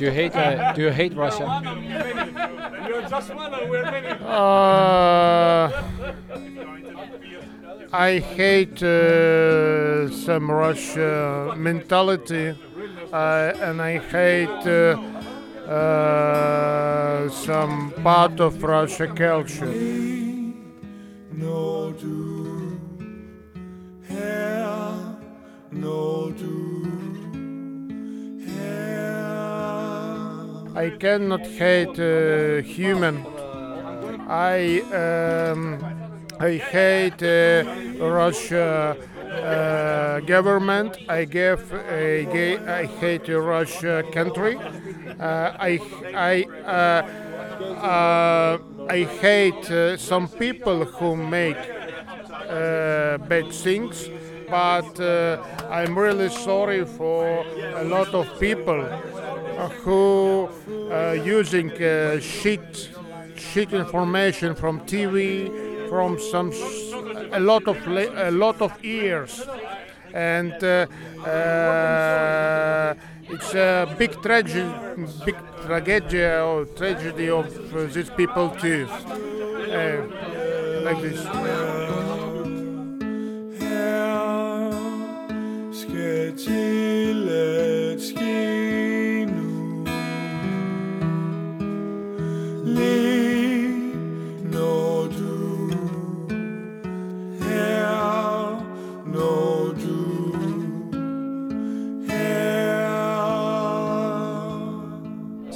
Do you hate uh, Do you hate Russia? You're just one, and we're many. Uh, I hate uh, some Russia mentality, uh, and I hate uh, uh, some part of Russia culture. I cannot hate uh, human. I um, I hate uh, Russia uh, government. I give I, ga- I hate Russia country. Uh, I I uh, uh, I hate some people who make bad things, but uh, I'm really sorry for a lot of people who uh, using uh, shit shit information from TV from some a lot of a lot of years and uh, uh, it's a big tragedy big tragedy or tragedy of uh, these people too. Uh, like this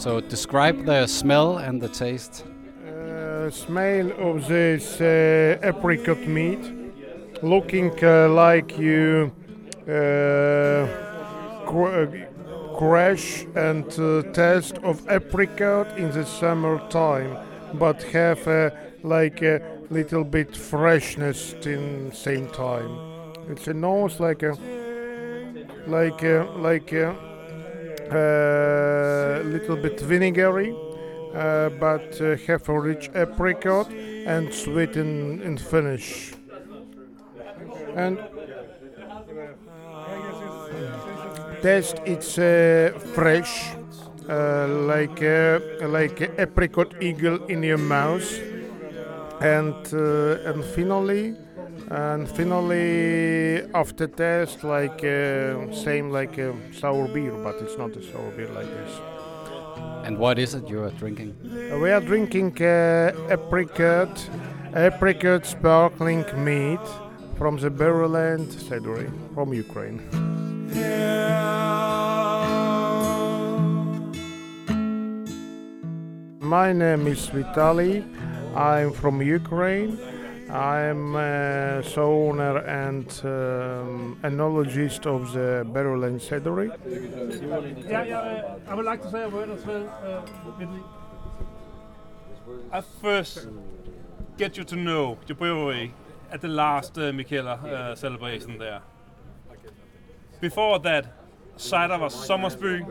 So describe the smell and the taste. uh, smell of this uh, apricot mead looking uh, like you uh, cr- uh, crash and uh, taste of apricot in the summertime but have like a little bit freshness in same time it's a nose like a like a, like a uh, little bit vinegary uh, but uh, have a rich apricot and sweet in, in finish. And taste it's uh, fresh, uh, like uh, like apricot eagle in your mouth, and and finally. And finally, after taste, like uh, same like a sour beer, but it's not a sour beer like this. And what is it you are drinking? Uh, We are drinking uh, apricot, apricot sparkling mead from the Berryland Cidery from Ukraine. My name is Vitali. I'm from Ukraine. I'm a owner and um, enologist of the Berryland Cidery. Yeah, øh, yeah. Uh, I would like to say a word as well. Uh, I first get you to know the brewery at the last uh, Michaela uh, celebration there. Before that, cider was Sommersby.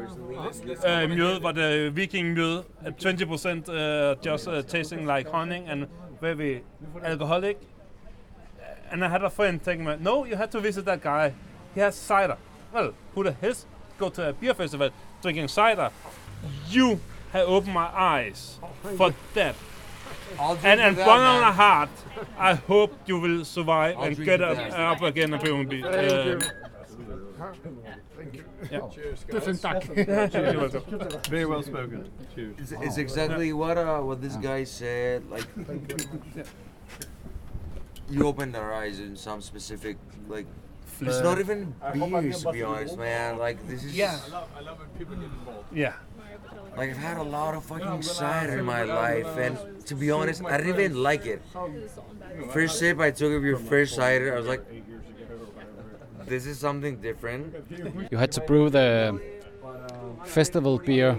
Uh, mjød var det uh, viking mjød at 20% uh, just uh, tasting like honey and very alcoholic. And I had a friend telling me, no, you have to visit that guy. He has cider. Well, who the hell go to a beer festival drinking cider? You have opened my eyes for that. And, and that, one on the heart, I hope you will survive I'll and get up, up again and be. Thank Uh, you. Tusen tack. you're welcome. Very well spoken. Cheers. It's, it's exactly what uh, what this guy said. Like, you opened our eyes in some specific like. It's not even beers, to be honest, man. Like this is. Yeah. Yeah. Like I've had a lot of fucking cider in my life, and to be honest, I didn't even like it. First sip I took of your first cider, I was like, "This is something different." You had to brew the festival beer,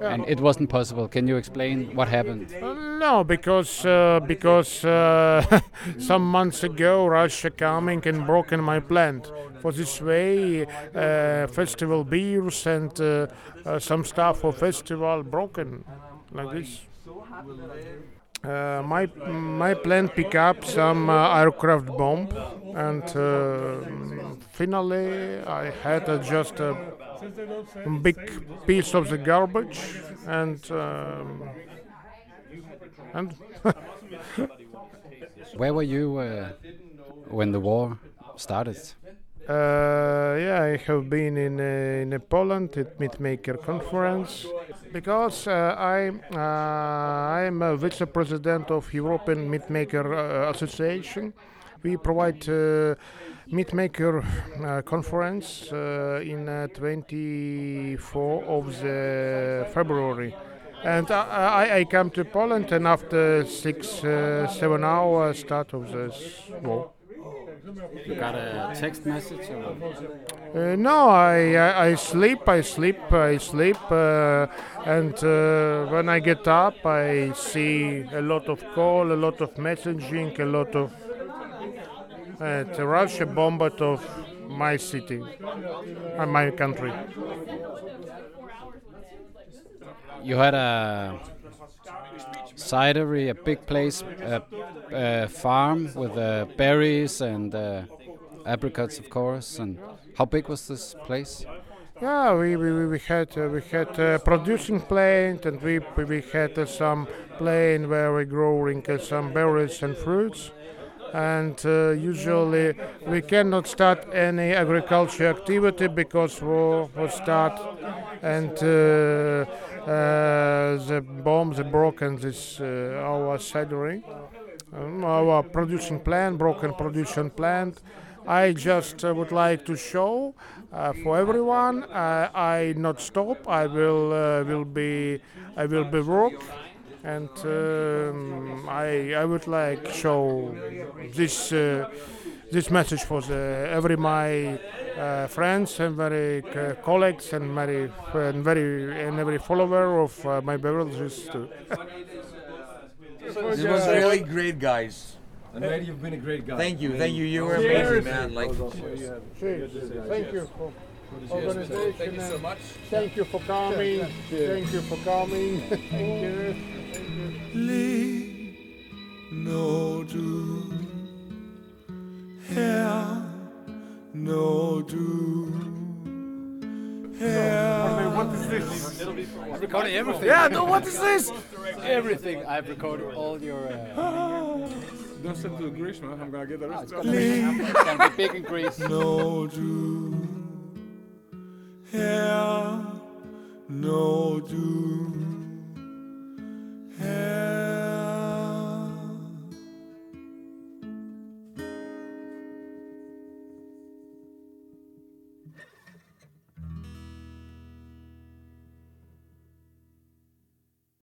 and it wasn't possible. Can you explain what happened? Uh, no, because uh, because uh, some months ago Russia coming and broken my plant. For this way, uh, festival beers and uh, uh, some stuff for festival broken like this. Uh, my my plane pick up some uh, aircraft bomb, and uh, finally I had uh, just a big piece of the garbage, and um, and Where were you uh, when the war started? Uh, yeah, I have been in uh, in uh, Poland at Meadmaker conference because uh, I uh, I am a vice president of European Meadmaker uh, Association. We provide uh, Meadmaker conference in uh, 24 of the February. And I, I, come to Poland and after six, seven hours start of this war. You got a text message? Or? Uh, no, I, I I sleep, I sleep, I sleep, uh, and uh, when I get up, I see a lot of call, a lot of messaging, a lot of uh, the Russia bombed of my city, and my country. You had a cidery, a big place, a, a farm with uh, berries and uh, apricots, of course. And how big was this place? Yeah, we we, we- had uh, we had uh, producing plant and we we had uh, some plant where we growing uh, some berries and fruits. And uh, usually we cannot start any agriculture activity because war will start and uh, uh, the bombs are broken this uh, our cidery, um, our producing plant, broken production plant. I just uh, would like to show uh, for everyone. Uh, I not stop. I will uh, will be I will be work, and um, I I would like show this uh, this message for the every my uh, friends and very uh, colleagues and very and very and every follower of uh, my beverages too. This was really great, guys. I'm. You've been a great guy. Thank you, thank you. You were amazing, man. Like, Thank you for organization. Thank you so much. Thank you for coming. Thank you for coming. Thank you. Lige når du her, når du her. What is this? I'm recording everything. Yeah, no, what is this? everything. I've recorded all your. Uh, Don't send to Greece, man. I'm gonna get the rest. it's gonna be, it's gonna be big in Greece. Når du her, når du